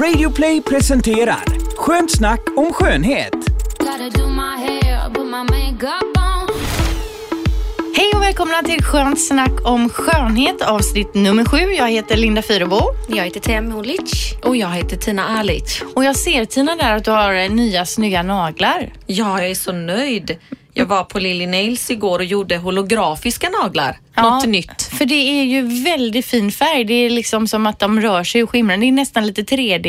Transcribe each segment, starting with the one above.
Radioplay presenterar Skönt snack om skönhet. Hej och välkomna till Skönt snack om skönhet avsnitt nummer sju. Jag heter Linda Fyrebo Jag heter Tem Holic. Och jag heter Tina Alic. och jag ser Tina där att du har nya snygga naglar. Ja, jag är så nöjd. Jag var på Lily Nails igår och gjorde holografiska naglar. Något nytt. För det är ju väldigt fin färg. Det är liksom som att de rör sig och skimrar. Det är nästan lite 3D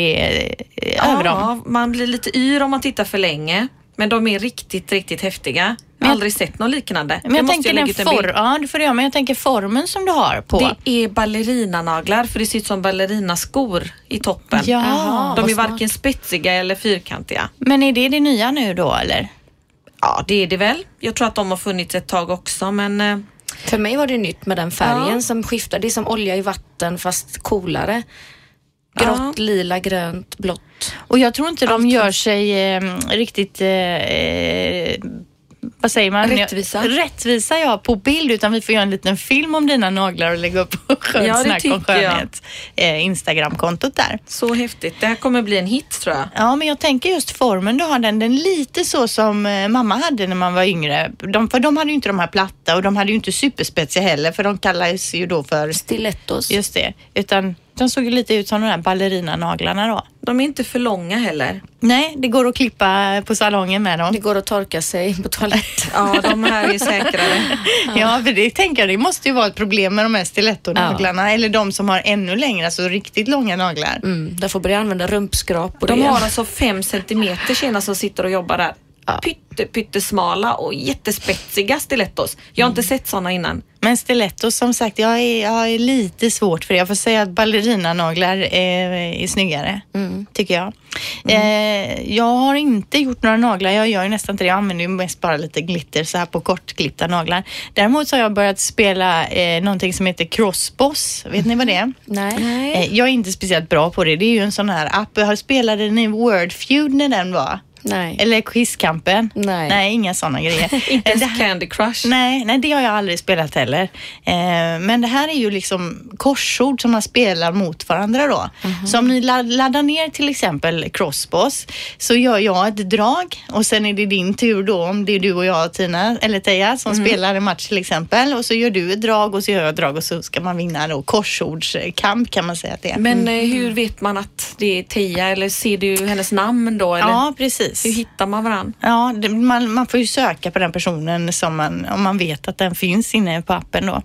eh, över dem. Ja, man blir lite yr om man tittar för länge. Men de är riktigt, riktigt häftiga. Jag har aldrig sett något liknande. Men jag tänker lägga den bild. ja det får göra, men jag tänker formen som du har på. Det är ballerinanaglar för det ser ut som ballerinaskor i toppen. Ja, De är smart. varken spetsiga eller fyrkantiga. Men är det det nya nu då eller? Ja, det är det väl. Jag tror att de har funnits ett tag också men eh, För mig var det nytt med den färgen Ja. som skiftar. Det är som olja i vatten fast coolare. Ja. Grått, lila, grönt, blått. Och jag tror inte de Allt. gör sig eh, riktigt eh, eh, vad säger man? Rättvisa. Rättvisa ja, på bild utan vi får göra en liten film om dina naglar och lägga upp på Ja, snack om skönhet. Eh, Instagramkontot där. så häftigt. Det här kommer bli en hit tror jag. Ja, men jag tänker just formen du har den, den lite så som eh, mamma hade när man var yngre. De, för de hade ju inte de här platta och de hade ju inte superspetsiga heller för de kallades ju då för, Stilettos. just det, utan de såg ju lite ut som de här ballerinanaglarna då. De är inte för långa heller. Nej, det går att klippa på salongen med dem. Det går att torka sig på toaletten. Ja, de här är säkrare. Ja, för det tänker jag, det måste ju vara ett problem med de här stilettonaglarna eller de som har ännu längre, alltså riktigt långa naglar. Mm, där får börja använda rumpskrap och De det. har alltså fem centimeter tjejerna som sitter och jobbar där. Ja. Pytte, pyttesmala och jättespetsiga stilettos. Jag har inte sett sådana innan. Men stilettos, som sagt, jag är, jag är lite svårt för det. Jag får säga att ballerinanaglar är, är snyggare, tycker jag. Eh, jag har inte gjort några naglar, jag gör ju nästan inte det. Jag använder ju mest bara lite glitter så här på kortklippta naglar. Däremot så har jag börjat spela eh, någonting som heter crossboss. Vet ni vad det är? Nej. Eh, Jag är inte speciellt bra på det. Det är ju en sån här app. Jag har spelat den i Wordfeud när den var. Nej. Eller Quizkampen. Nej. Nej, inga sådana grejer. Inte Eh, ens Candy Crush. Nej, nej, det har jag aldrig spelat heller. Eh, men det här är ju liksom korsord som man spelar mot varandra då. Så om ni ladd- laddar ner till exempel Crossboss så gör jag ett drag och sen är det din tur då om det är du och jag Tina eller Teija som spelar en match till exempel och så gör du ett drag och så gör jag ett drag och så ska man vinna då korsordskamp kan man säga att det är. Men eh, hur vet man att det är Tia eller ser du hennes namn då? Eller? ja, precis. Hur hittar man varandra? Ja, det, man, man får ju söka på den personen som man, om man vet att den finns inne på appen då.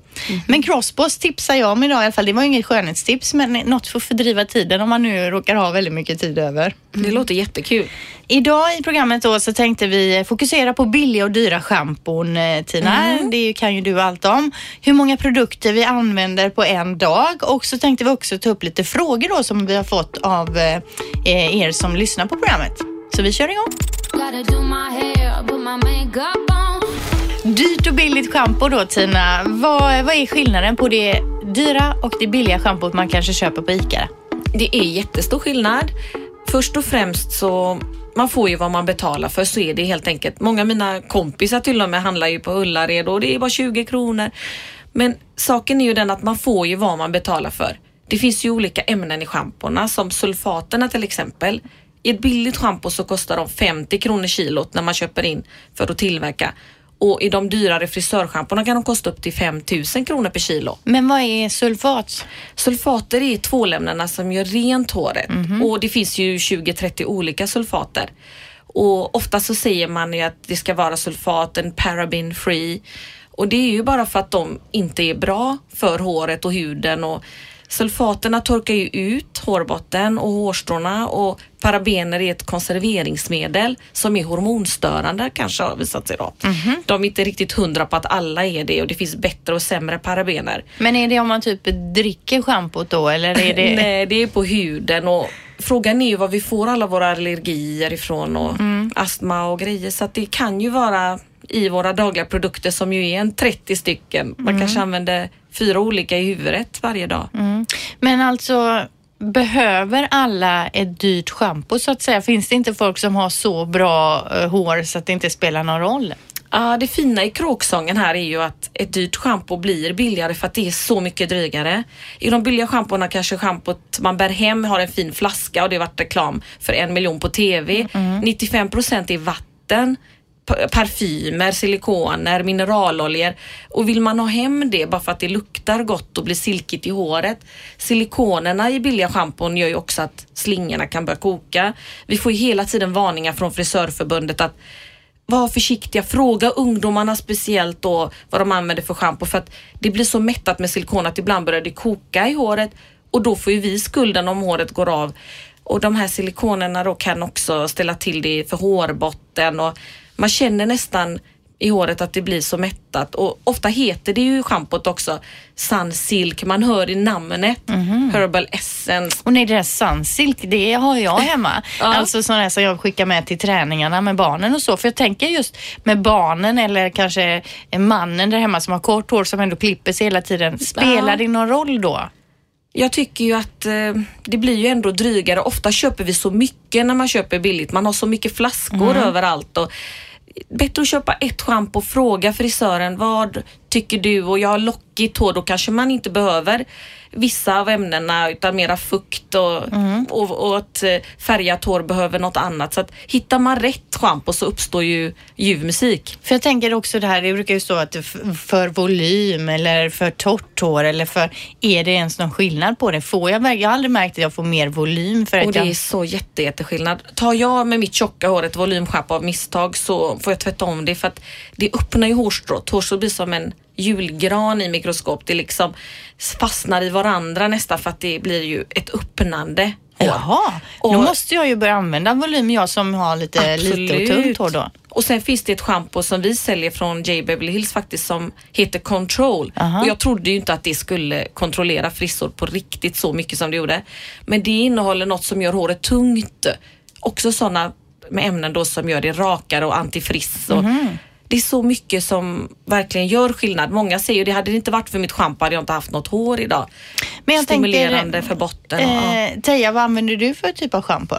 Men Crossboss tipsar jag om idag i alla fall. Det var inget skönhetstips men något för att fördriva tiden om man nu råkar ha väldigt mycket tid över. Det låter jättekul. Idag i programmet då så tänkte vi fokusera på billiga och dyra schampon eh, Tina. Det kan ju du allt om. Hur många produkter vi använder på en dag och så tänkte vi också ta upp lite frågor då som vi har fått av eh, er som lyssnar på programmet. Så vi kör igång. Dyrt och billigt schampo då Tina. Vad, vad är skillnaden på det dyra och det billiga schampot man kanske köper på ICA? Det är jättestor skillnad. Först och främst så man får ju vad man betalar för så är det helt enkelt. Många av mina kompisar till och med handlar ju på Ullared och det är bara 20 kronor. Men saken är ju den att man får ju vad man betalar för. Det finns ju olika ämnen i schampona som sulfaterna till exempel. I ett billigt schampo så kostar de 50 kronor kilot när man köper in för att tillverka. Och i de dyrare frisörschampona kan de kosta upp till 5000 kronor per kilo. Men vad är sulfat? Sulfater är tvålämnarna som gör rent håret och det finns ju 20-30 olika sulfater. Och ofta så säger man ju att det ska vara sulfaten paraben free och det är ju bara för att de inte är bra för håret och huden och sulfaterna torkar ju ut hårbotten och hårstråna och parabener är ett konserveringsmedel som är hormonstörande kanske har visat sig då. De är inte riktigt hundra på att alla är det och det finns bättre och sämre parabener. Men är det om man typ dricker schampot då eller är det? Nej, det är på huden och frågan är ju var vi får alla våra allergier ifrån och astma och grejer så att det kan ju vara i våra dagliga produkter som ju är en 30 stycken. Man kanske använder fyra olika i huvudet varje dag. Mm. Men alltså behöver alla ett dyrt schampo så att säga? Finns det inte folk som har så bra eh, hår så att det inte spelar någon roll? Ja, det fina i kråksången här är ju att ett dyrt schampo blir billigare för att det är så mycket drygare. I de billiga schampona kanske schampot man bär hem har en fin flaska och det har varit reklam för en miljon på TV. 95 procent är vatten, parfymer, silikoner, mineraloljor. Och vill man ha hem det bara för att det luktar gott och blir silkigt i håret. Silikonerna i billiga schampon gör ju också att slingorna kan börja koka. Vi får ju hela tiden varningar från Frisörförbundet att var försiktiga, fråga ungdomarna speciellt då vad de använder för schampo för att det blir så mättat med silikon att ibland börjar det koka i håret och då får ju vi skulden om håret går av. Och de här silikonerna då kan också ställa till det för hårbotten och man känner nästan i håret att det blir så mättat och ofta heter det ju schampot också Sunsilk, man hör i namnet Herbal Essence. Och nej, det där Sunsilk, det har jag hemma. Ja. Alltså sådana som jag skickar med till träningarna med barnen och så. För jag tänker just med barnen eller kanske mannen där hemma som har kort hår som ändå klipper sig hela tiden. Spelar Ja. det någon roll då? Jag tycker ju att eh, det blir ju ändå drygare. Ofta köper vi så mycket när man köper billigt. Man har så mycket flaskor överallt. Och bättre att köpa ett schampo och fråga frisören vad tycker du och jag har lockigt hår då kanske man inte behöver vissa av ämnena utan mera fukt och, och, och att eh, färgat hår behöver något annat. Så att hittar man rätt schampo så uppstår ju ljuv musik. För jag tänker också det här, det brukar ju stå att för volym eller för torrt hår eller för, är det ens någon skillnad på det? Får jag, jag har aldrig märkt att jag får mer volym för Och att det jag... är så jätte, jätteskillnad. Tar jag med mitt tjocka hår ett volymschampo av misstag så får jag tvätta om det för att det öppnar ju hårstrået. Hårstrået blir som en julgran i mikroskop. Det liksom fastnar i varandra nästan för att det blir ju ett öppnande hår. Jaha, då Och- måste jag ju börja använda volym jag som har lite, lite och tunt hår då. Och sen finns det ett schampo som vi säljer från J. Beverly Hills faktiskt som heter Control. Aha. Och jag trodde ju inte att det skulle kontrollera frissor på riktigt så mycket som det gjorde. Men det innehåller något som gör håret tungt. Också sådana med ämnen då som gör det rakare och antifriss. Och Mhm. Det är så mycket som verkligen gör skillnad. Många säger ju det hade det inte varit för mitt schampo hade jag inte haft något hår idag. Men jag Stimulerande tänker, för botten. Och, ja. Eh, Teija, vad använder du för typ av schampo?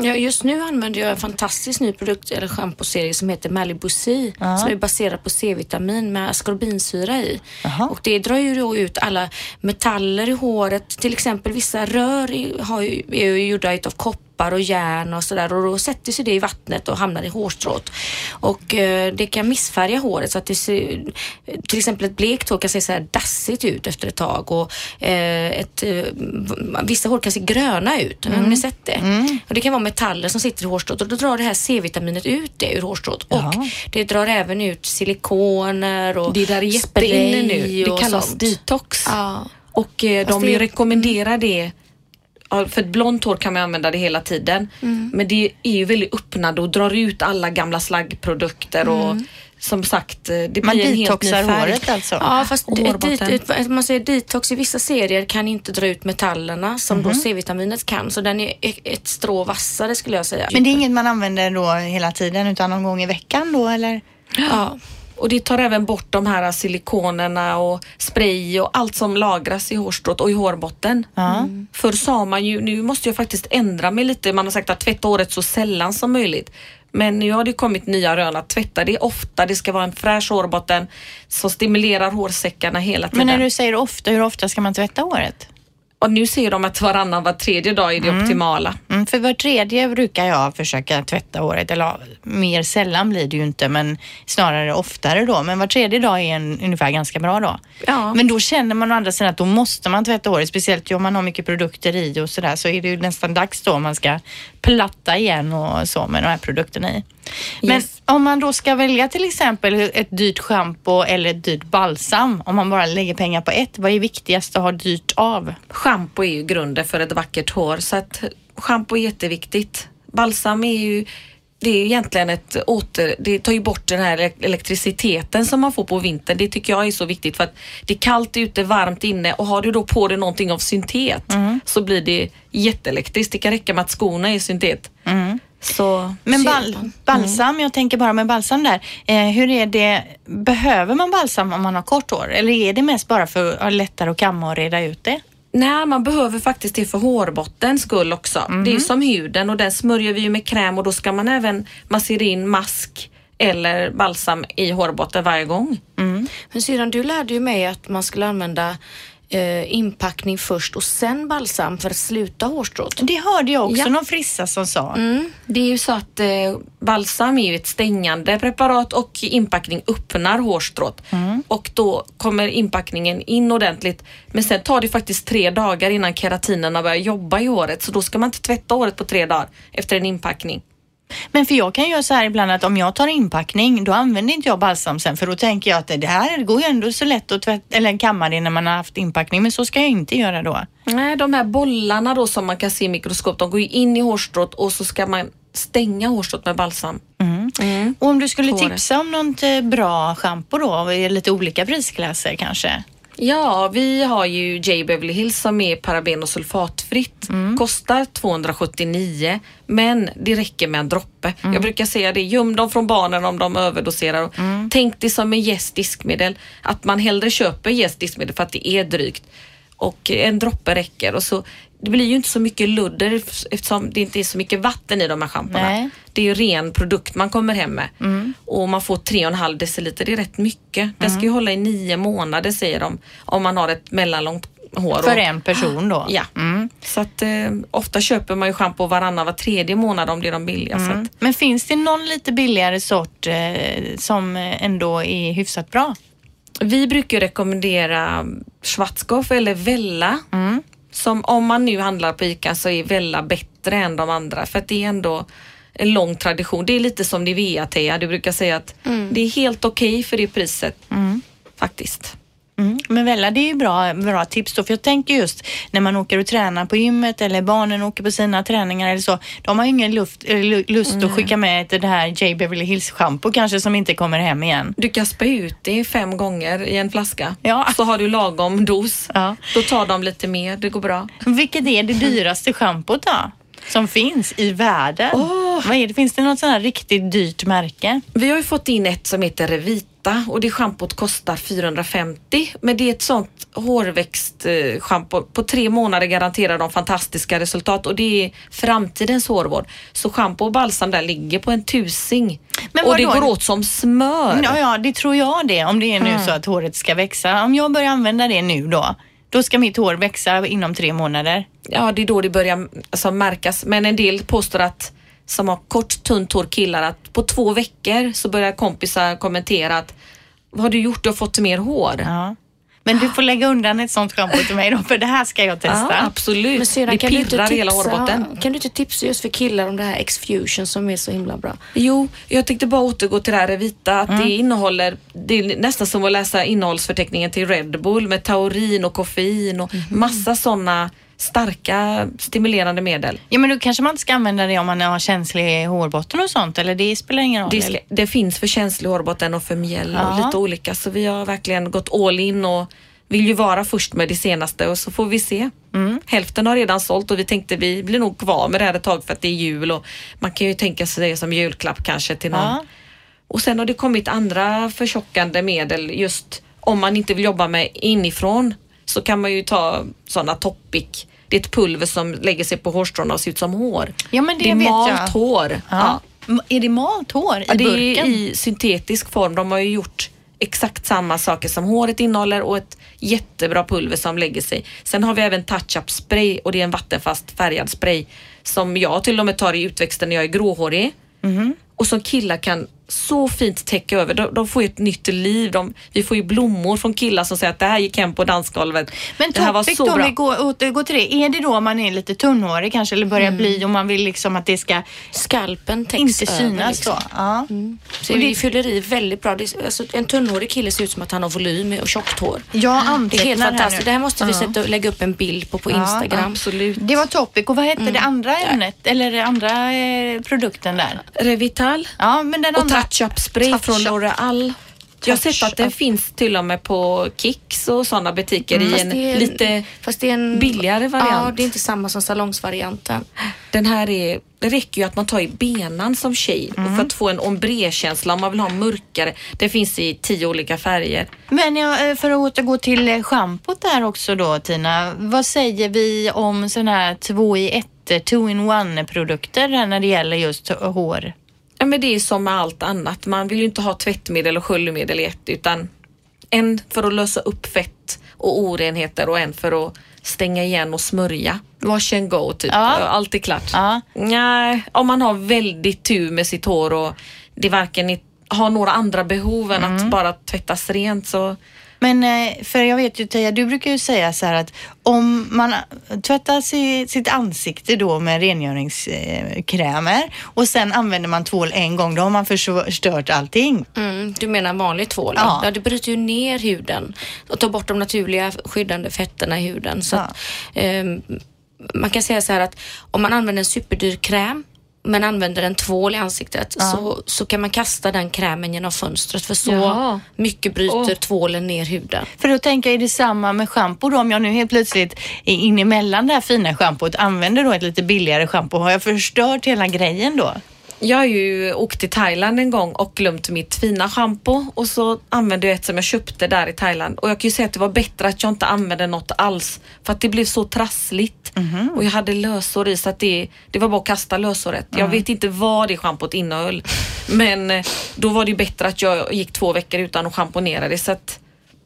Ja, just nu använder jag en fantastisk ny produkt eller schamposerie som heter Malibu C som är baserad på C-vitamin med askorbinsyra i. Jaha. Och det drar ju då ut alla metaller i håret. Till exempel vissa rör i- har ju, är ju gjorda utav koppar och järn och sådär och då sätter sig det i vattnet och hamnar i hårstrået. Och eh, det kan missfärga håret så att det ser, till exempel ett blekt hår kan se så här dassigt ut efter ett tag och eh, ett, eh, vissa hår kan se gröna ut. Har ni sett det? Och det kan vara metaller som sitter i hårstrået och då drar det här C-vitaminet ut det ur hårstrået och det drar även ut silikoner och Det där är jätteinne nu. Det kallas sånt. detox. Ja. Och de ju rekommenderar det för ett blont hår kan man använda det hela tiden. Mm. Men det är ju väldigt öppnande och drar ut alla gamla slaggprodukter och som sagt eh, det blir Man en helt ny färg. håret alltså? Ja, fast ett, man säger detox i vissa serier kan inte dra ut metallerna som Mhm. då C-vitaminet kan. Så den är ett, ett strå vassare skulle jag säga. Men det är inget man använder då hela tiden utan någon gång i veckan då eller? ja. Och det tar även bort de här silikonerna och spray och allt som lagras i hårstrået och i hårbotten. Ja. Förr sa man ju, nu måste jag faktiskt ändra mig lite, man har sagt att tvätta håret så sällan som möjligt. Men nu har det kommit nya rön att tvätta det ofta, det ska vara en fräsch hårbotten som stimulerar hårsäckarna hela tiden. Men när du säger ofta, hur ofta ska man tvätta håret? Och nu ser de att varannan, var tredje dag är det optimala. Mm, för var tredje brukar jag försöka tvätta håret. Eller mer sällan blir det ju inte, men snarare oftare då. Men var tredje dag är en, ungefär ganska bra då. Ja. Men då känner man å andra sidan att då måste man tvätta håret. Speciellt om man har mycket produkter i och sådär så är det ju nästan dags då om man ska platta igen och så med de här produkterna i. Men Yes. om man då ska välja till exempel ett dyrt schampo eller ett dyrt balsam, om man bara lägger pengar på ett, vad är viktigast att ha dyrt av? Schampo är ju grunden för ett vackert hår så att schampo är jätteviktigt. Balsam är ju det är egentligen ett åter, det tar ju bort den här elek- elektriciteten som man får på vintern. Det tycker jag är så viktigt för att det är kallt ute, varmt inne och har du då på dig någonting av syntet så blir det jätteelektriskt. Det kan räcka med att skorna är syntet. Så Men bal- man. balsam, jag tänker bara med balsam där. Eh, hur är det, behöver man balsam om man har kort hår? Eller är det mest bara för att ha lättare att kamma och reda ut det? Nej, man behöver faktiskt det för hårbottens skull också. Det är ju som huden och den smörjer vi ju med kräm och då ska man även massera in mask eller balsam i hårbotten varje gång. Men syrran, du lärde ju mig att man skulle använda eh, inpackning först och sen balsam för att sluta hårstrået. Det hörde jag också Ja. någon frissa som sa. Det är ju så att eh, balsam är ju ett stängande preparat och inpackning öppnar hårstrået. Och då kommer inpackningen in ordentligt. Men sen tar det faktiskt tre dagar innan keratinerna börjar jobba i håret. Så då ska man inte tvätta håret på tre dagar efter en inpackning. Men för jag kan göra så här ibland att om jag tar inpackning då använder inte jag balsam sen för då tänker jag att det här går ju ändå så lätt att tvätta, eller kamma det när man har haft inpackning men så ska jag inte göra då. Nej, de här bollarna då som man kan se i mikroskop, de går ju in i hårstrået och så ska man stänga hårstrået med balsam. Och om du skulle tipsa om något eh, bra schampo då i lite olika prisklasser kanske? Ja, vi har ju J Beverly Hills som är paraben och sulfatfritt. Kostar 279 men det räcker med en droppe. Jag brukar säga det, göm dem från barnen om de överdoserar. Och Tänk det som en Yes diskmedel, att man hellre köper Yes diskmedel för att det är drygt. Och en droppe räcker och så det blir ju inte så mycket ludder eftersom det inte är så mycket vatten i de här schamporna. Det är ju ren produkt man kommer hem med. Och man får 3,5 deciliter, det är rätt mycket. Den ska ju hålla i nio månader säger de om man har ett mellanlångt hår. För en person då? Ja, så att eh, ofta köper man ju schampo varannan, var tredje månad om det är de billiga. Att, Men finns det någon lite billigare sort eh, som ändå är hyfsat bra? Vi brukar rekommendera Schwarzkopf eller Vella. Som om man nu handlar på ICA så är Vella bättre än de andra för att det är ändå en lång tradition. Det är lite som Nivea Thea. Du brukar säga att det är helt okej för det priset. Faktiskt. Mm. Men Vella, det är ju bra, bra tips då. För jag tänker just när man åker och tränar på gymmet eller barnen åker på sina träningar eller så. De har ju ingen luft, lu- lust att skicka med det här J Beverly Hills shampoo kanske som inte kommer hem igen. Du kan spä ut det fem gånger i en flaska. Ja. Så har du lagom dos. Ja. Då tar de lite mer, det går bra. Vilket är det dyraste schampot då? Som finns i världen? Vad är det? Finns det något sånt här riktigt dyrt märke? Vi har ju fått in ett som heter Revita och det schampot kostar 450 men det är ett sånt hårväxtschampo. På tre månader garanterar de fantastiska resultat och det är framtidens hårvård. Så schampo och balsam där ligger på en tusing. Men och det går åt som smör. Ja, ja, det tror jag det. Om det är nu så att håret ska växa. Om jag börjar använda det nu då, då ska mitt hår växa inom tre månader. Ja, det är då det börjar alltså, märkas. Men en del påstår att som har kort tunt hår killar att på två veckor så börjar kompisar kommentera att vad har du gjort? Du har fått mer hår. Ja. Men du får lägga undan ett sånt schampo till mig då, för det här ska jag testa. Ja, absolut. Men syrran, det kan du, inte pirrar hela tipsa, hårbotten. kan du inte tipsa just för killar om det här X-fusion som är så himla bra? Jo, jag tänkte bara återgå till det här vita. Att Mm. det innehåller, det är nästan som att läsa innehållsförteckningen till Red Bull med taurin och koffein och Mhm. massa sådana starka stimulerande medel. Ja, men då kanske man inte ska använda det om man har känslig hårbotten och sånt, eller det spelar ingen roll? Det, det finns för känslig hårbotten och för mjäll och lite olika så vi har verkligen gått all in och vill ju vara först med det senaste och så får vi se. Mm. Hälften har redan sålt och vi tänkte vi blir nog kvar med det här ett tag för att det är jul och man kan ju tänka sig det som julklapp kanske till någon. Ja. Och sen har det kommit andra förtjockande medel just om man inte vill jobba med inifrån så kan man ju ta sådana Topic. Det är ett pulver som lägger sig på hårstråna och ser ut som hår. Ja, men det är vet malt jag. hår. Ja. Är det malt hår i Ja, det burken? är i syntetisk form. De har ju gjort exakt samma saker som håret innehåller och ett jättebra pulver som lägger sig. Sen har vi även touch-up spray och det är en vattenfast färgad spray som jag till och med tar i utväxten när jag är gråhårig. Mhm. Och som killar kan så fint täcka över. De, de får ju ett nytt liv. De, vi får ju blommor från killar som säger att det här gick hem på dansgolvet. Men det här var så bra. vi går, återgår till det, är det då om man är lite tunnhårig kanske eller börjar bli och man vill liksom att det ska Skalpen täcks inte över, synas liksom. då? Ja. Så Och det det- fyller i väldigt bra. Det är, alltså, en tunnhårig kille ser ut som att han har volym och tjockt hår. Jag Det är helt här fantastiskt. nu. Det här måste vi sätta och lägga upp en bild på på Ja, Instagram. Absolut. Det var Topic och vad hette Mm. det andra ämnet eller det andra eh, produkten där? Revital. Ja, men den andra. Touch-up spray Touch-up. från L'Oreal. Jag har sett att den finns till och med på Kicks och sådana butiker i Fast en en- lite en billigare variant. Ja, det är inte samma som salongsvarianten. Den här är, det räcker ju att man tar i benan som tjej och för att få en ombré-känsla om man vill ha mörkare. Det finns i tio olika färger. Men ja, eh, för att återgå till eh, schampot där också då Tina. Vad säger vi om sådana här två i ett, eh, two in one produkter när det gäller just hår? Ja, men det är som med allt annat. Man vill ju inte ha tvättmedel och sköljmedel i ett utan en för att lösa upp fett och orenheter och en för att stänga igen och smörja. Wash and go typ. Ja. Allt är klart. Ja. Nej, om man har väldigt tur med sitt hår och det varken är, har några andra behov än Mm. att bara tvättas rent så Men eh, för jag vet ju Teija, du brukar ju säga så här att om man tvättar si- sitt ansikte då med rengöringskrämer och sen använder man tvål en gång, då har man förstört allting. Mm, du menar vanlig tvål? Ja. Ja. det bryter ju ner huden och tar bort de naturliga skyddande fetterna i huden. Så Ja. att, ehm, man kan säga så här att om man använder en superdyr kräm men använder en tvål i ansiktet så, så kan man kasta den krämen genom fönstret för så Jaha. mycket bryter Åh. tvålen ner huden. För då tänker jag, är det samma med schampo då? Om jag nu helt plötsligt är in emellan det här fina schampot använder då ett lite billigare schampo, har jag förstört hela grejen då? Jag har ju åkt till Thailand en gång och glömt mitt fina schampo. Och så använde jag ett som jag köpte där i Thailand. Och jag kan ju säga att det var bättre att jag inte använde något alls. För att det blev så trassligt. Och jag hade lösår i så att det, det var bara att kasta lösåret. Jag vet inte vad det schampot innehöll. Men eh, då var det bättre att jag gick två veckor utan att schamponera det. Så att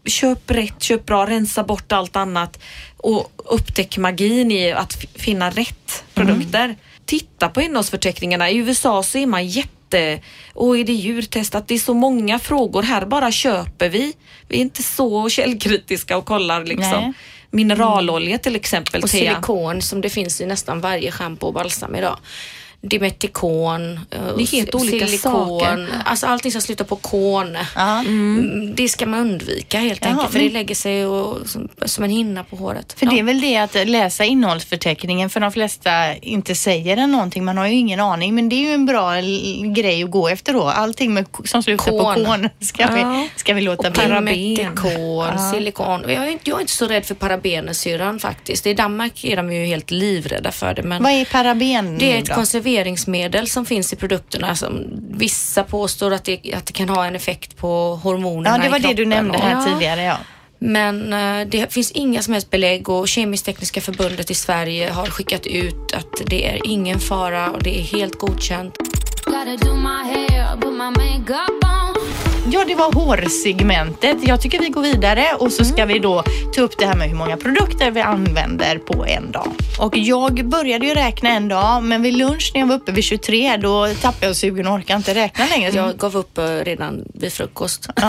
köp rätt, köp bra, rensa bort allt annat. Och upptäck magin i att finna rätt produkter. Titta på innehållsförteckningarna. I USA så är man jätte... Och är det djurtestat? Det är så många frågor. Här bara köper vi. Vi är inte så källkritiska och kollar liksom. Nej. Mineralolja till exempel. Och silikon som det finns i nästan varje schampo och balsam idag. Dimetikon, eh, Det är helt olika saker. Alltså allting som slutar på kon. Ja. Mm, Det ska man undvika helt Jaha, enkelt för men- det lägger sig och, som, som en hinna på håret. För Ja. det är väl det att läsa innehållsförteckningen för de flesta inte säger den någonting. Man har ju ingen aning men det är ju en bra grej att gå efter då. Allting med, som slutar på Kon. kon ska, Ja. vi, ska vi låta Och bli. Dimetikon, silikon. Jag är, inte, jag är inte så rädd för parabener syrran faktiskt. I Danmark är de ju helt livrädda för det. Men Vad är paraben det är ett då? Konserveringsmedel som finns i produkterna. Som vissa påstår att det, att det kan ha en effekt på hormonerna Ja, det var det du nämnde här Ja. tidigare. Ja. Men eh, det finns inga som helst belägg och Kemisk-tekniska förbundet i Sverige har skickat ut att det är ingen fara och det är helt godkänt. Gotta do my hair, put my makeup on. Ja, det var hårsegmentet. Jag tycker vi går vidare och så ska vi då ta upp det här med hur många produkter vi använder på en dag. Och jag började ju räkna en dag, men vid lunch när jag var uppe vid 23, då tappade jag sugen och orkade inte räkna längre. Jag gav upp eh, redan vid frukost.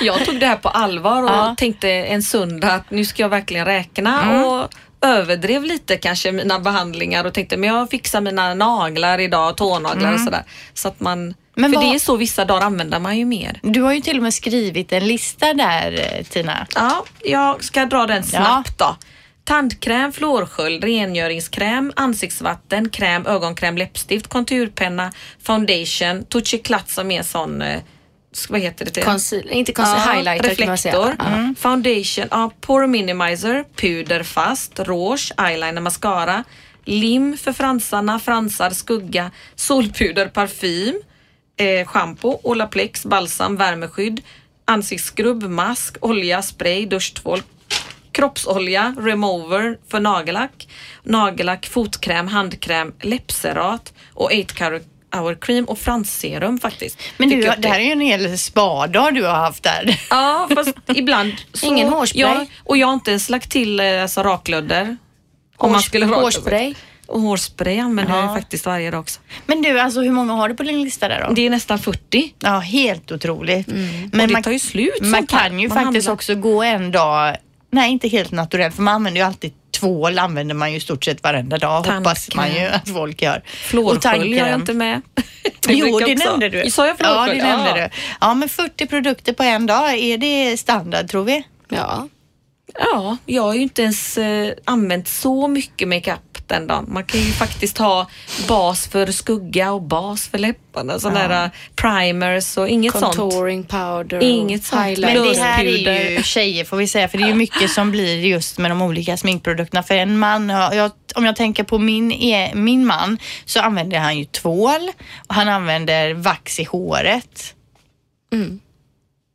Jag tog det här på allvar och Ja. tänkte en söndag att nu ska jag verkligen räkna och överdrev lite kanske mina behandlingar och tänkte men jag fixar mina naglar idag, tånaglar och sådär. Så att man, Men för vad- det är så vissa dagar använder man ju mer. Du har ju till och med skrivit en lista där, eh, Tina. Ja, jag ska dra den snabbt då. Tandkräm, fluorsköld, rengöringskräm, ansiktsvatten, kräm, ögonkräm, läppstift, konturpenna, foundation, touchy klatt som är sån, eh, vad heter det? Conceal, inte conceal, highlighter man säga. reflektor, Ja. foundation, ja, pore minimizer, puder fast, rouge, eyeliner, mascara, lim för fransarna, fransar, skugga, solpuder, parfym, eh, shampoo, Olaplex, balsam, värmeskydd, ansiktsskrubb, mask, olja, spray, duschtvål, kroppsolja, remover för nagellack, nagellack, fotkräm, handkräm, läppserat och 8 hour cream och fransserum faktiskt. Men du, det här är ju en hel spadag du har haft där. Ja, fast ibland så... Ingen hårspray? Ja, och jag har inte ens lagt till eh, alltså, raklödder. Om man skulle raka. Hårspray. Och hårspray använder jag Ja. ju faktiskt varje dag också. Men du, alltså hur många har du på din lista där då? Det är nästan 40. Ja, helt otroligt. Mm. och det tar ju slut Man kan ju Man faktiskt handlar. också gå en dag, nej inte helt naturellt, för man använder ju alltid tvål använder man ju stort sett varenda dag, hoppas Tandkräm. man ju att folk gör. Har jag inte med. Det Jo, det också- nämnde du. Sa jag Ja, flårskölj? det nämnde du. Ja, men 40 produkter på en dag, är det standard tror vi? Ja. Ja, jag har ju inte ens eh, använt så mycket makeup den dagen. Man kan ju faktiskt ha bas för skugga och bas för läpparna. Sådana där eh, primers och inget sånt. Contouring powder och Inget sånt. Men det här är ju tjejer får vi säga, för det är ju mycket som blir just med de olika sminkprodukterna. För en man, jag, om jag tänker på min, e- min man, så använder han ju tvål och han använder vax i håret.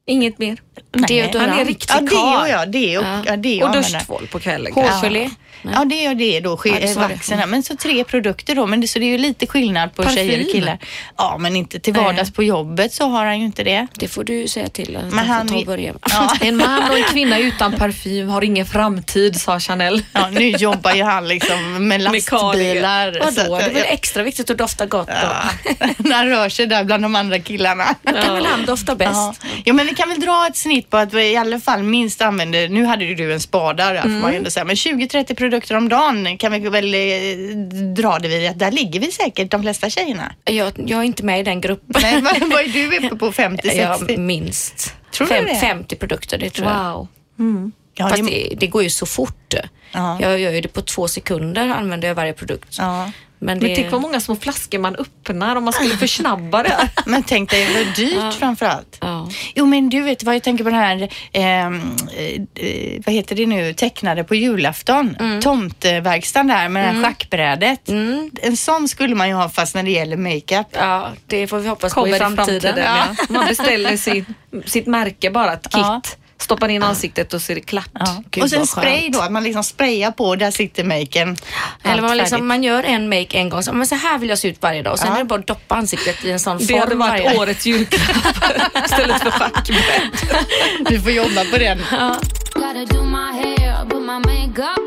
Inget mer. Nej. Deodorant. Han är riktig Ja, det karl. och jag. Det och, Ja. ja. det Och duschtvål på kvällen. Hårgelé. Ja, det är det då, Ja, här. Men så tre produkter då, men det, så det är ju lite skillnad på Parfym? tjejer och killar. Ja, men inte till vardags på jobbet så har han ju inte det. Det får du säga till att Men han får ta börja. Ja. En man och en kvinna utan parfym har ingen framtid, sa Chanel. Ja, nu jobbar ju han liksom med lastbilar. så Vadå, det är väl extra viktigt att dofta gott då? Ja, när han rör sig där bland de andra killarna. Då kan väl han dofta bäst? Ja. ja, men vi kan väl dra ett snitt på att vi i alla fall minst använder, nu hade ju du en spada där får man ju ändå säga, men 20-30 produkter om dagen kan vi väl eh, dra det vid att där ligger vi säkert de flesta tjejerna. Jag, jag är inte med i den gruppen. Nej, vad, vad är du uppe på? 50-60? Jag minst. Tror du Fem- det? 50 produkter, det tror jag. Wow. Ja, Fast det- det, det går ju så fort. Ja. Jag gör ju det på två sekunder använder jag varje produkt. Ja. Men, det, Men tänk vad många små flaskor man öppnar om man skulle försnabba det. Men tänk dig vad dyrt framför allt. Ja. Jo men du vet vad jag tänker på den här, ehm, eh, vad heter det nu, tecknade på julafton. Mm. Tomteverkstan där med det här schackbrädet. En sån skulle man ju ha fast när det gäller makeup. ja, det får vi hoppas på Kommer i framtiden. Ja. Man beställer sin, sitt märke bara, ett kit. Ja. Stoppar in ansiktet och så är det klart. Ja. Gud, och sen spray då, att man liksom sprayar på, där sitter maken. Eller man, liksom, man gör en make en gång, så, men så här vill jag se ut varje dag och sen Ja. är det bara att doppa ansiktet i en sån Det form hade varit varje årets julklapp istället för schackbräd. Du får jobba på den. Gotta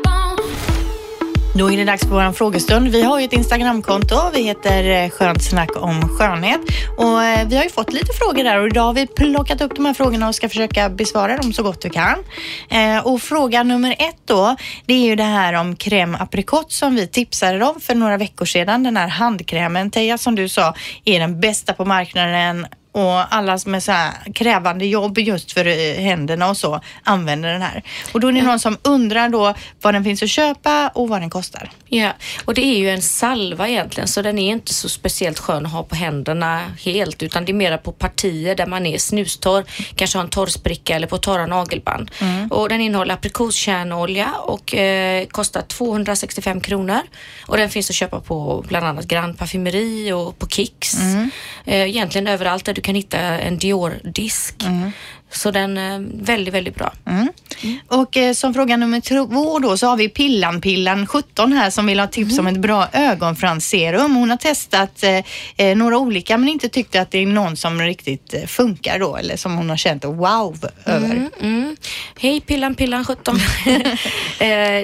då är det dags för vår frågestund. Vi har ju ett Instagramkonto. Vi heter eh, Skönt snack om skönhet. Och eh, vi har ju fått lite frågor där och idag har vi plockat upp de här frågorna och ska försöka besvara dem så gott vi kan. Eh, och fråga nummer ett då, det är ju det här om crème aprikot som vi tipsade om för några veckor sedan. Den här handkrämen, Teija, som du sa, är den bästa på marknaden och alla som är så här krävande jobb just för händerna och så använder den här. Och då är det någon som undrar då vad den finns att köpa och vad den kostar. Ja, och det är ju en salva egentligen så den är inte så speciellt skön att ha på händerna helt utan det är mera på partier där man är snustorr, kanske har en torrspricka eller på torra nagelband. Och den innehåller aprikoskärnolja och eh, kostar 265 kronor och den finns att köpa på bland annat Grand Parfumeri och på Kicks. Eh, egentligen överallt där du du kan hitta en Dior-disk. Mm. Så den är väldigt, väldigt bra. Och eh, som fråga nummer två då så har vi Pillan-Pillan 17 här som vill ha tips om ett bra ögonfransserum. Hon har testat eh, eh, några olika men inte tyckt att det är någon som riktigt eh, funkar då eller som hon har känt wow över. Mm. Hej Pillan Pillan 17. eh,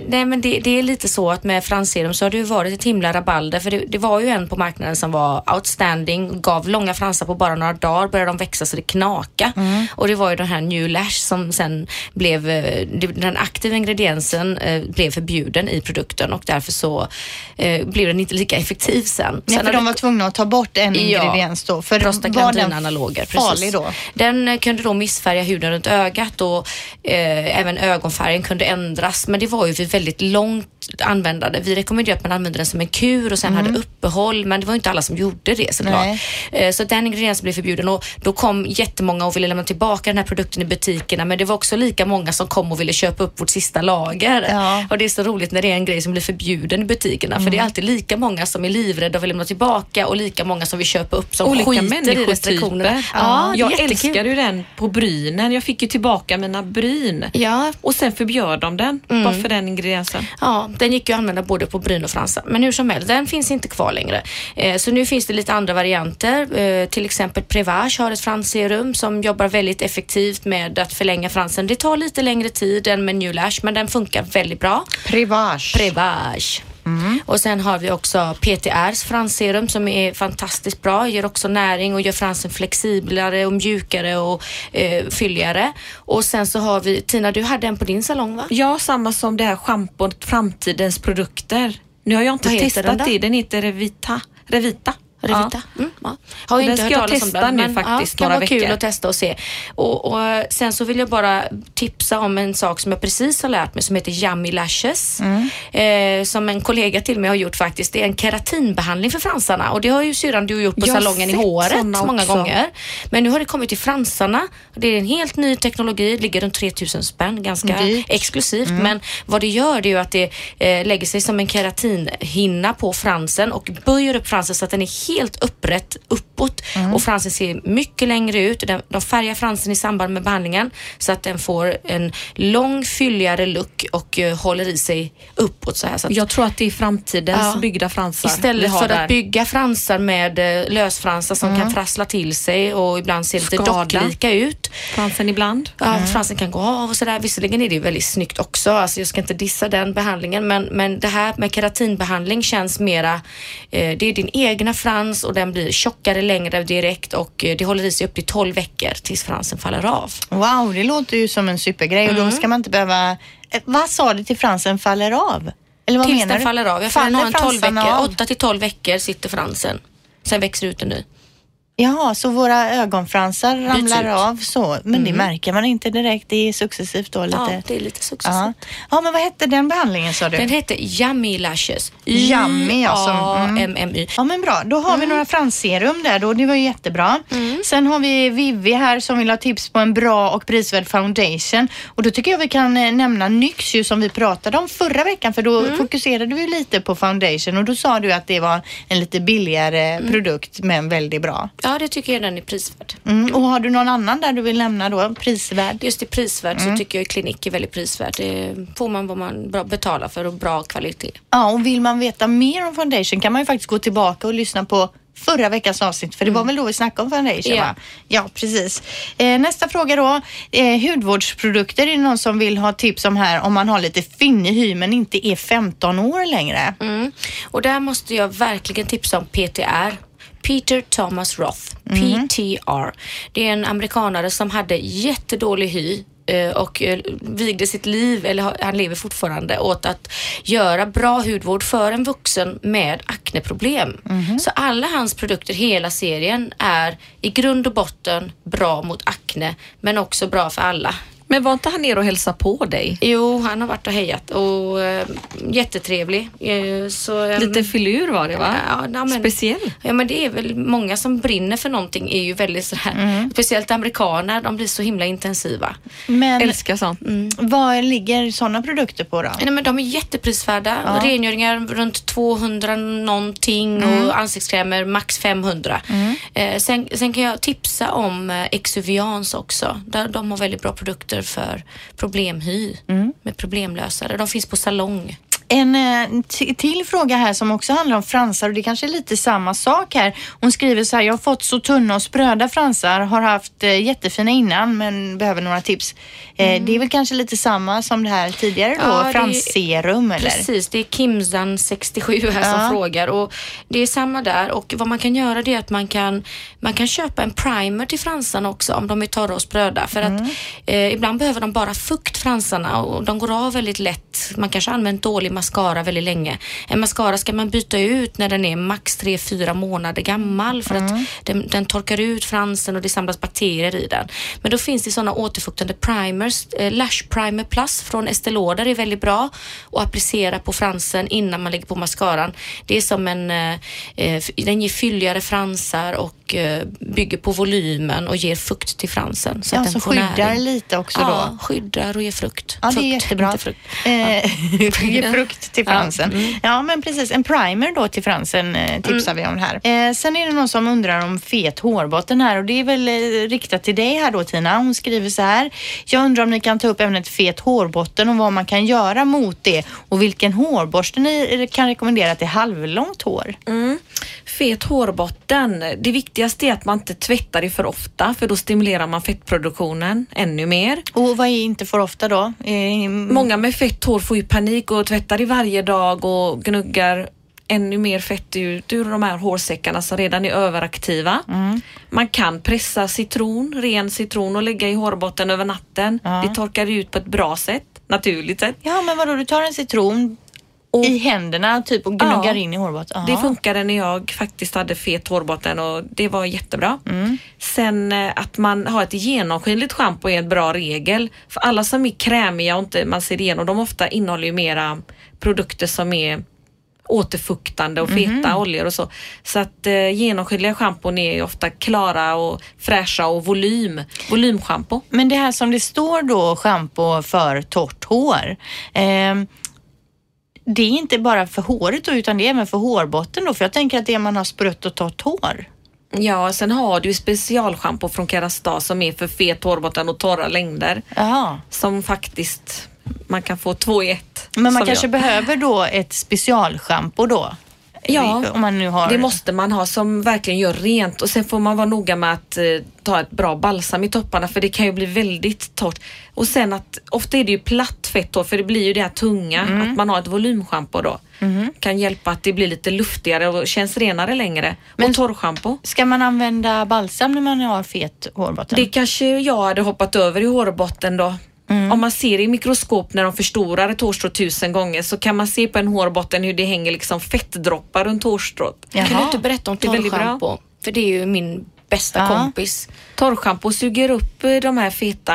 nej men det, det är lite så att med fransserum så har det ju varit ett himla rabalder för det, det var ju en på marknaden som var outstanding, gav långa fransar på bara några dagar, började de växa så det knaka. Och det var ju den här New Lash som sen blev, eh, den aktiva ingrediensen eh, blev förbjuden i produkten och därför så eh, blev den inte lika effektiv sen. Nej, sen för de var tvungna att ta bort en Ja, ingrediens då. För Prostaglandinanaloger. farlig då? Den kunde då missfärga huden runt ögat och eh, även ögonfärgen kunde ändras. Men det var ju för väldigt långt användande. Vi rekommenderade att man använde den som en kur och sen hade uppehåll men det var inte alla som gjorde det såklart. Nej. Eh, så den ingrediensen blev förbjuden och då kom jättemånga och ville lämna tillbaka den här produkten i butikerna men det var också lika många som kom och ville köpa upp vårt sista lager. Ja. Och det är så roligt när det är en grej som blir förbjuden i butikerna för det är alltid lika många som är livrädda och vill lämna tillbaka och lika många som vill köpa upp som Olika skiter i restriktionerna. Ja, det jag jättekul. älskade ju den på brynen. Jag fick ju tillbaka mina bryn. Ja, Och sen förbjöd de den, bara för den ingrediensen. Ja, den gick ju att använda både på bryn och fransar. Men hur som helst, den finns inte kvar längre. Eh, så nu finns det lite andra varianter. Eh, till exempel Prevage har ett fransserum som jobbar väldigt effektivt med att förlänga fransen. Det tar lite längre tid än med New Lash, men den funkar väldigt bra. Privage. Prevage. Och sen har vi också PTRs fransserum som är fantastiskt bra. Ger också näring och gör fransen flexiblare och mjukare och eh, fylligare. Och sen så har vi, Tina du hade en på din salong va? Ja, samma som det här schampot Framtidens produkter. Nu har jag inte testat den det. Den heter Revita. Revita. Revita. Mm, ja. Har ju Den inte ska hört jag testa den, nu men faktiskt ja, kan några vara kul veckor. att testa och se. Och, och sen så vill jag bara tipsa om en sak som jag precis har lärt mig som heter Yummy Lashes. Mm. Eh, som en kollega till mig har gjort faktiskt. Det är en keratinbehandling för fransarna och det har ju syrran du gjort på Jag har salongen i håret många också. gånger. Men nu har det kommit till fransarna. Det är en helt ny teknologi, ligger runt 3000 spänn, ganska Dyrt. exklusivt. Men vad det gör det är ju att det eh, lägger sig som en keratinhinna på fransen och böjer upp fransen så att den är helt upprätt uppåt och fransen ser mycket längre ut. De, färgar fransen i samband med behandlingen så att den får en lång fylligare look och eh, håller i sig uppåt så här. Så att, Jag tror att det är framtidens Ja. byggda fransar Istället för där. att bygga fransar med eh, lösfransar som kan frassla till sig och ibland se lite docklika ut. fransen ibland. Ja, fransen kan gå av och sådär. Visserligen är det väldigt snyggt också. Alltså jag ska inte dissa den behandlingen men, men det här med keratinbehandling känns mera, eh, det är din egna frans och den blir tjockare längre direkt och eh, det håller i sig upp till 12 veckor tills fransen faller av. Wow, det låter ju som en supergrej och Mm. då ska man inte behöva... Eh, Vad sa du till fransen faller av? Eller vad tills menar den du? faller av. Jag Faller ha en 12 fransarna veckor, av? 8 till 12 veckor sitter fransen. Sen växer ut en ny. Jaha, så våra ögonfransar ramlar ut. av så. Men det märker man inte direkt. Det är successivt då lite. Ja, det är lite successivt. Ja. ja, men vad hette den behandlingen sa du? Den heter Yummy Lashes. Yummy, alltså. Mm. Y-A-M-M-Y. Ja men bra, då har Mm. vi några fransserum där då. Det var ju jättebra. Sen har vi Vivi här som vill ha tips på en bra och prisvärd foundation. Och då tycker jag vi kan eh, nämna NYX ju som vi pratade om förra veckan för då Mm. fokuserade vi lite på foundation och då sa du att det var en lite billigare Mm. produkt men väldigt bra. Ja, det tycker jag den är prisvärd. Mm. Och har du någon annan där du vill nämna då? Prisvärd? Just i prisvärd Mm. så tycker jag klinik är väldigt prisvärd. Det får man vad man betalar för och bra kvalitet. Ja, och vill man veta mer om foundation kan man ju faktiskt gå tillbaka och lyssna på förra veckans avsnitt, för det var väl då vi snackade om foundation Ja. va? Ja, precis. Eh, nästa fråga då. Eh, hudvårdsprodukter, är det någon som vill ha tips om här om man har lite finnig hy men inte är 15 år längre? Mm. Och där måste jag verkligen tipsa om PTR. Peter Thomas Roth, PTR. Det är en amerikanare som hade jättedålig hy eh, och eh, vigde sitt liv, eller han lever fortfarande, åt att göra bra hudvård för en vuxen med akneproblem. Så alla hans produkter, hela serien, är i grund och botten bra mot akne, men också bra för alla. Men var inte han ner och hälsade på dig? Jo, han har varit och hejat och eh, jättetrevlig. Eh, så, eh, Lite filur var det va? Ja, ja, men- Speciell. Ja men det är väl många som brinner för någonting är ju väldigt sådär, speciellt amerikaner, de blir så himla intensiva. Men Älskar sånt. vad ligger sådana produkter på då? Nej, men de är jätteprisvärda. Ja. Rengöringar runt 200 någonting och ansiktskrämer max 500. Eh, sen, sen kan jag tipsa om eh, Exuvians också. Där de har väldigt bra produkter för problemhy med problemlösare. De finns på salong. En eh, till fråga här som också handlar om fransar och det kanske är lite samma sak här. Hon skriver så här, jag har fått så tunna och spröda fransar, har haft eh, jättefina innan men behöver några tips. Eh, Det är väl kanske lite samma som det här tidigare då, Mm. Ja, fransserum eller? Precis, det är Kimsan67 här Ja. som frågar och det är samma där och vad man kan göra det är att man kan, man kan köpa en primer till fransarna också om de är torra och spröda för att eh, ibland behöver de bara fukt fransarna och de går av väldigt lätt. Man kanske använt dålig mascara väldigt länge. En mascara ska man byta ut när den är max 3-4 månader gammal för att den, den torkar ut fransen och det samlas bakterier i den. Men då finns det sådana återfuktande primers. Eh, Lash Primer Plus från Estée Lauder är väldigt bra att applicera på fransen innan man lägger på mascaran. Det är som en, eh, eh, den ger fylligare fransar och eh, bygger på volymen och ger fukt till fransen. Så Ja, att den får skyddar näring. lite också Ja, då. skyddar och ger frukt. Ja, det är jättebra. inte frukt. Eh, Ge frukt till Ja, Mm. fransen. Ja, men precis. En primer då till fransen eh, tipsar vi om här. Eh, sen är det någon som undrar om fet hårbotten här och det är väl eh, riktat till dig här då Tina. Hon skriver så här. Jag undrar om ni kan ta upp ämnet fet hårbotten och vad man kan göra mot det och vilken hårborste ni kan rekommendera till halvlångt hår. Mm. Fet hårbotten. Det viktigaste är att man inte tvättar det för ofta för då stimulerar man fettproduktionen ännu mer. Och vad är inte för ofta då? Eh, Många med fett hår får ju panik och tvättar det varje dag och gnuggar ännu mer fett ut ur de här hårsäckarna som redan är överaktiva. Man kan pressa citron, ren citron och lägga i hårbotten över natten. Ja. Det torkar ut på ett bra sätt, naturligt sätt. Ja, men vadå, du tar en citron i händerna typ och gnuggar Ja. in i hårbotten? Det Jaha. funkade när jag faktiskt hade fet hårbotten och det var jättebra. Mm. Sen eh, att man har ett genomskinligt schampo är en bra regel. För alla som är krämiga och inte man ser igenom, de ofta innehåller ju mera produkter som är återfuktande och feta Mhm. oljor och så. Så att eh, genomskinliga schampon är ofta klara och fräscha och volym. Volymschampo. Men det här som det står då, schampo för torrt hår. ehm, det är inte bara för håret då, utan det är även för hårbotten då. För jag tänker att det är man har sprött och torrt hår. Ja, sen har du specialschampo från Kerastase som är för fet hårbotten och torra längder. Jaha. Som faktiskt, man kan få två i ett. Men man kanske jag. behöver då ett specialschampo då? Ja, Om man nu har... Det måste man ha som verkligen gör rent och sen får man vara noga med att eh, ta ett bra balsam i topparna för det kan ju bli väldigt torrt. Och sen att ofta är det ju platt fett hår för det blir ju det här tunga. Mm. Att man har ett volymschampo då kan hjälpa att det blir lite luftigare och känns renare längre. Men- och torrschampo. Ska man använda balsam när man har fet hårbotten? Det kanske jag hade hoppat över i hårbotten då. Mm. Om man ser i mikroskop när de förstorar ett hårstrå tusen gånger så kan man se på en hårbotten hur det hänger liksom fettdroppar runt hårstrået. Kan du inte berätta om torrschampo? För det är ju min bästa Ja. kompis. Torrschampo suger upp eh, de här feta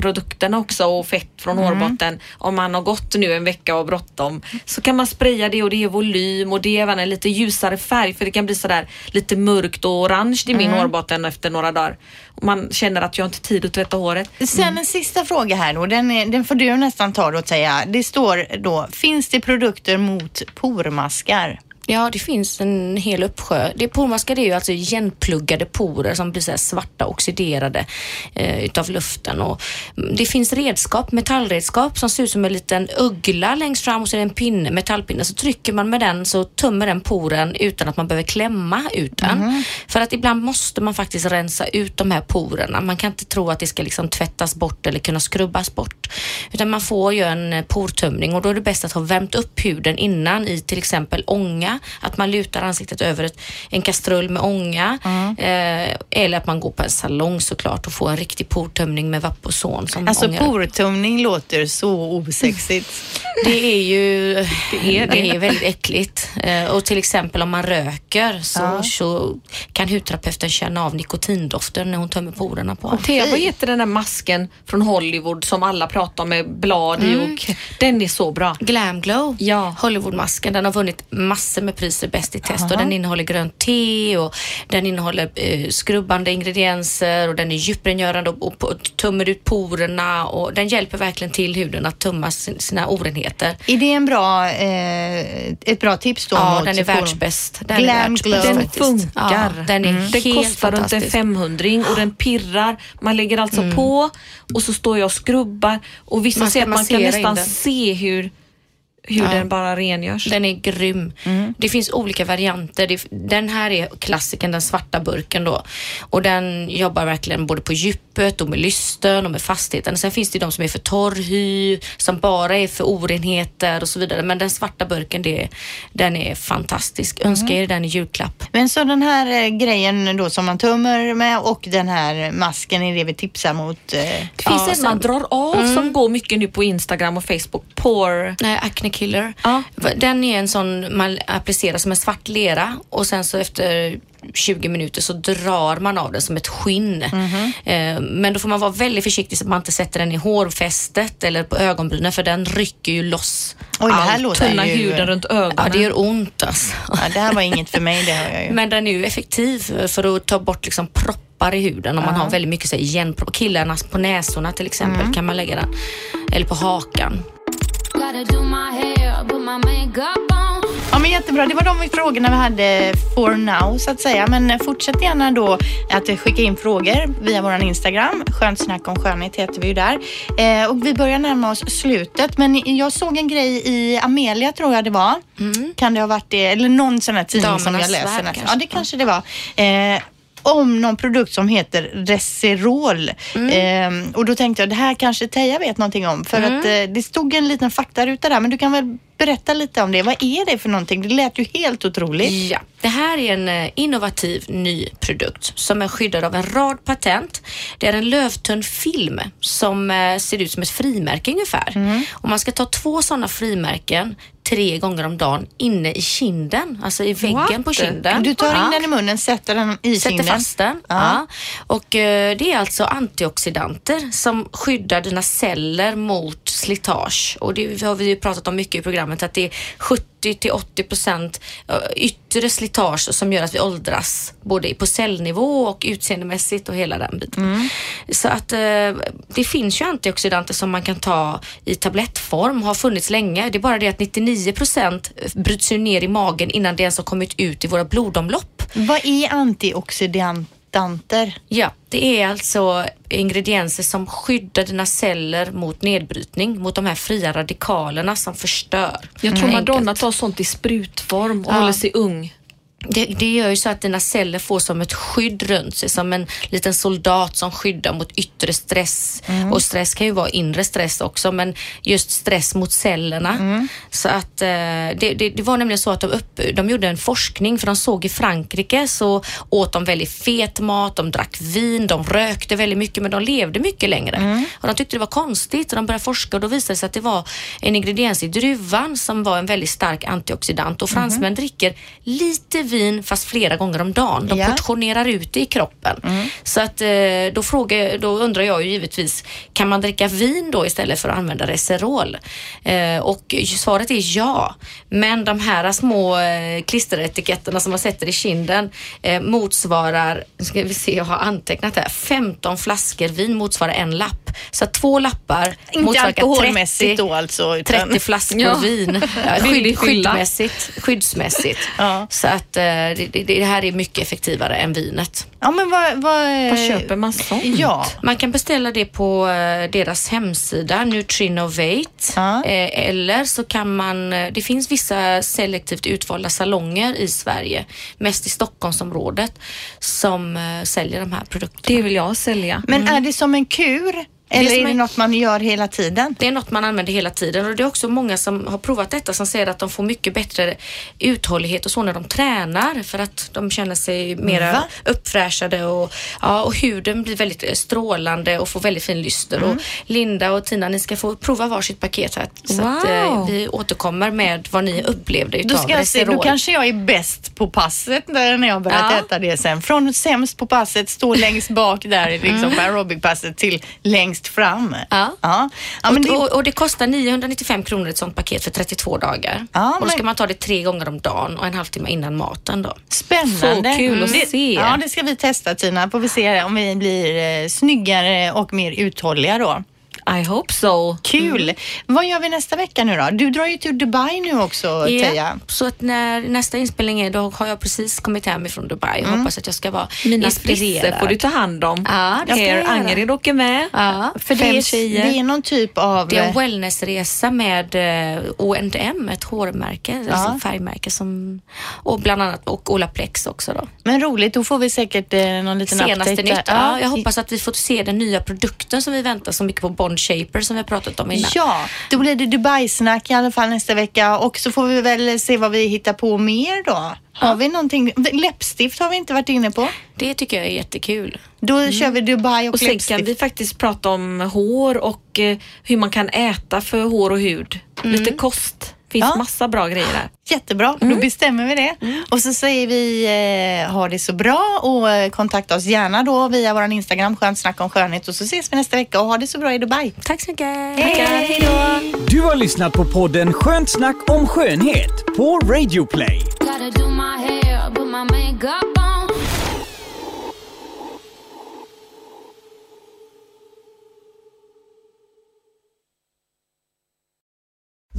produkterna också och fett från Mm. hårbotten. Om man har gått nu en vecka och bråttom så kan man spraya det och det är volym och det är även en lite ljusare färg för det kan bli sådär lite mörkt och orange i min Mm. hårbotten efter några dagar. Man känner att jag inte har tid att tvätta håret. Sen en sista fråga här då. Den, är, den får du nästan ta då säga. Det står då, finns det produkter mot pormaskar? Ja, det finns en hel uppsjö. Det pormaskar är ju alltså igenpluggade porer som blir så här svarta, oxiderade eh, utav luften. Och mm, det finns redskap, metallredskap som ser ut som en liten uggla längst fram och så är det en pinne, metallpinne. Så trycker man med den så tömmer den poren utan att man behöver klämma ut den. För att ibland måste man faktiskt rensa ut de här porerna. Man kan inte tro att det ska liksom tvättas bort eller kunna skrubbas bort. Utan man får ju en portömning och då är det bäst att ha värmt upp huden innan i till exempel ånga. Att man lutar ansiktet över ett, en kastrull med ånga. Eh, eller att man går på en salong såklart och får en riktig portömning med Vaposon som Alltså ångar. portumning låter så osexigt. Det är ju Det är det. är väldigt äckligt. Eh, och till exempel om man röker så, Ja. så kan hudterapeuten känna av nikotindoften när hon tömmer porerna på. Och Thea, vad heter den där masken från Hollywood som alla pratar om med blad i och den är så bra. Glam Glow, Ja. Hollywoodmasken, den har vunnit massor med priser Bäst i test och den innehåller grönt te och den innehåller eh, skrubbande ingredienser och den är djuprengörande och, och, och tömmer ut porerna och den hjälper verkligen till huden att tömma sin, sina orenheter. Är det en bra, eh, ett bra tips då? Ja, mot den är världsbäst. Den Glam är världsbäst. Den faktiskt. funkar. Ja, den är Den helt kostar runt en fantastisk. 500 och den pirrar. Man lägger alltså på och så står jag och skrubbar och vissa säger att man kan nästan den. se hur, hur den bara rengörs. Den är grym. Det finns olika varianter. Den här är klassikern, den svarta burken då. Och den jobbar verkligen både på djupet och med lysten och med fastheten. Sen finns det de som är för torr hy, som bara är för orenheter och så vidare. Men den svarta burken, det, den är fantastisk. Önskar er den i julklapp. Men så den här eh, grejen då som man tummar med och den här masken är det vi tipsar mot. Eh. Det finns Ja, en man drar av som går mycket nu på Instagram och Facebook. Pore. Nej, Acne Killer. Ja. Den är en sån man applicerar som en svart lera och sen så efter 20 minuter så drar man av den som ett skinn. Mhm. Eh, Men då får man vara väldigt försiktig så att man inte sätter den i hårfästet eller på ögonbrynen för den rycker ju loss Oj, det här allt. låter Tunna ju... huden runt ögonen. Ja, det gör ont alltså. Ja, det här var inget för mig, det hör jag ju. Men den är ju effektiv för att ta bort liksom proppar i huden om man har väldigt mycket så här, igenpropp. Killarna på näsorna till exempel Mm. kan man lägga den. Eller på hakan. Ja, men jättebra. Det var de frågorna vi hade for now så att säga. Men fortsätt gärna då att skicka in frågor via vår Instagram. Skönt snack om skönhet heter vi ju där. Eh, och vi börjar närma oss slutet. Men jag såg en grej i Amelia tror jag det var. Kan det ha varit det? Eller någon sån här tidning som Damernas jag läser. Värld. Ja, det kanske det var. Eh, om någon produkt som heter Reserol. Mm. Eh, och då tänkte jag, det här kanske Teija vet någonting om. För Mm. att eh, det stod en liten faktaruta där, men du kan väl berätta lite om det. Vad är det för någonting? Det lät ju helt otroligt. Ja, det här är en eh, innovativ ny produkt som är skyddad av en rad patent. Det är en lövtunn film som eh, ser ut som ett frimärke ungefär. Och man ska ta två sådana frimärken tre gånger om dagen inne i kinden, alltså i väggen What? på kinden. Du tar in Ja. den i munnen, sätter den i Sätter kinden. fast den. Ja. Ja. Och eh, det är alltså antioxidanter som skyddar dina celler mot slitage. Och det har vi ju pratat om mycket i programmet att det är 70 till 80 procent eh, yttre slitage som gör att vi åldras både på cellnivå och utseendemässigt och hela den biten. Så att eh, det finns ju antioxidanter som man kan ta i tablettform, har funnits länge. Det är bara det att 99 procent bryts ju ner i magen innan det ens har kommit ut i våra blodomlopp. Vad är antioxidanter? Ja, det är alltså ingredienser som skyddar dina celler mot nedbrytning, mot de här fria radikalerna som förstör. Jag tror Mm. Madonna tar sånt i sprutform och Ja. håller sig ung. Det, det gör ju så att dina celler får som ett skydd runt sig, som en liten soldat som skyddar mot yttre stress. Och stress kan ju vara inre stress också, men just stress mot cellerna. Så att eh, det, det, det var nämligen så att de, upp, de gjorde en forskning, för de såg i Frankrike så åt de väldigt fet mat, de drack vin, de rökte väldigt mycket, men de levde mycket längre. Och de tyckte det var konstigt och de började forska och då visade det sig att det var en ingrediens i druvan som var en väldigt stark antioxidant och fransmän dricker lite vin fast flera gånger om dagen. De Ja. portionerar ut det i kroppen. Så att eh, då, frågar, då undrar jag ju givetvis, kan man dricka vin då istället för att använda Reserol? Eh, och svaret är ja. Men de här små eh, klisteretiketterna som man sätter i kinden motsvarar, ska vi se, jag har antecknat här, 15 flaskor vin motsvarar en lapp. Så att två lappar Inte motsvarar alkoholmässigt 30, då alltså. Utan, 30 flaskor Ja. vin. Skydd, fylla. skyddmässigt, skyddsmässigt. Ja. Så att det, det, det här är mycket effektivare än vinet. Ja, men vad... Vad, Var köper man sånt? Ja. Man kan beställa det på eh, deras hemsida Nutrinovate Ja. eh, eller så kan man, eh, det finns vissa selektivt utvalda salonger i Sverige, mest i Stockholmsområdet, som säljer de här produkterna. Det vill jag sälja. Men är det som en kur? Eller är det något man gör hela tiden? Det är något man använder hela tiden och det är också många som har provat detta som säger att de får mycket bättre uthållighet och så när de tränar för att de känner sig mera Va? uppfräschade och, ja, och huden blir väldigt eh, strålande och får väldigt fin lyster. Mm. Och Linda och Tina, ni ska få prova varsitt paket här så att eh, Wow. vi återkommer med vad ni upplevde Då, utav ska jag se, då kanske jag är bäst på passet när jag börjat Ja. äta det sen. Från sämst på passet, stå längst bak där liksom på aerobicpasset till längst fram. Ja. Ja, ja och, det, och, och det kostar 995 kronor ett sånt paket för 32 dagar. Ja, och då ska men- man ta det tre gånger om dagen och en halvtimme innan maten då. Spännande. Så kul att det, se. Ja, det ska vi testa Tina. Får vi se om vi blir eh, snyggare och mer uthålliga då. I hope so. Kul. Vad gör vi nästa vecka nu då? Du drar ju till Dubai nu också, Teija. så att när nästa inspelning är då har jag precis kommit hem ifrån Dubai. Jag hoppas att jag ska vara Mina inspirerad. får du ta hand om. Ja, det ska jag. Angered åker med. Ja, För det Fem är, tjejer. det är någon typ av... det är en wellnessresa med eh, O&M, ett hårmärke, alltså färgmärke som, och bland annat och Olaplex också då. Men roligt, då får vi säkert eh, någon liten Senaste update nytt. där. Ja, jag hoppas att vi får se den nya produkten som vi väntar så mycket på Bond Shaper som vi har pratat om innan. Ja, då blir det Dubai-snack i alla fall nästa vecka och så får vi väl se vad vi hittar på mer då. Har vi någonting? Läppstift har vi inte varit inne på. Det tycker jag är jättekul. Då kör vi Dubai och, Och sen kan läppstift. vi faktiskt prata om hår och eh, hur man kan äta för hår och hud. Lite kost. Finns Ja. massa bra grejer där. Jättebra, då bestämmer vi det. Och så säger vi eh, ha det så bra och eh, kontakta oss gärna då via vår Instagram, skönt snack om skönhet och så ses vi nästa vecka och ha det så bra i Dubai. Tack så mycket. Hej då! Du har lyssnat på podden Skönt snack om skönhet på Radio Play. Gotta do my hair, put my makeup on.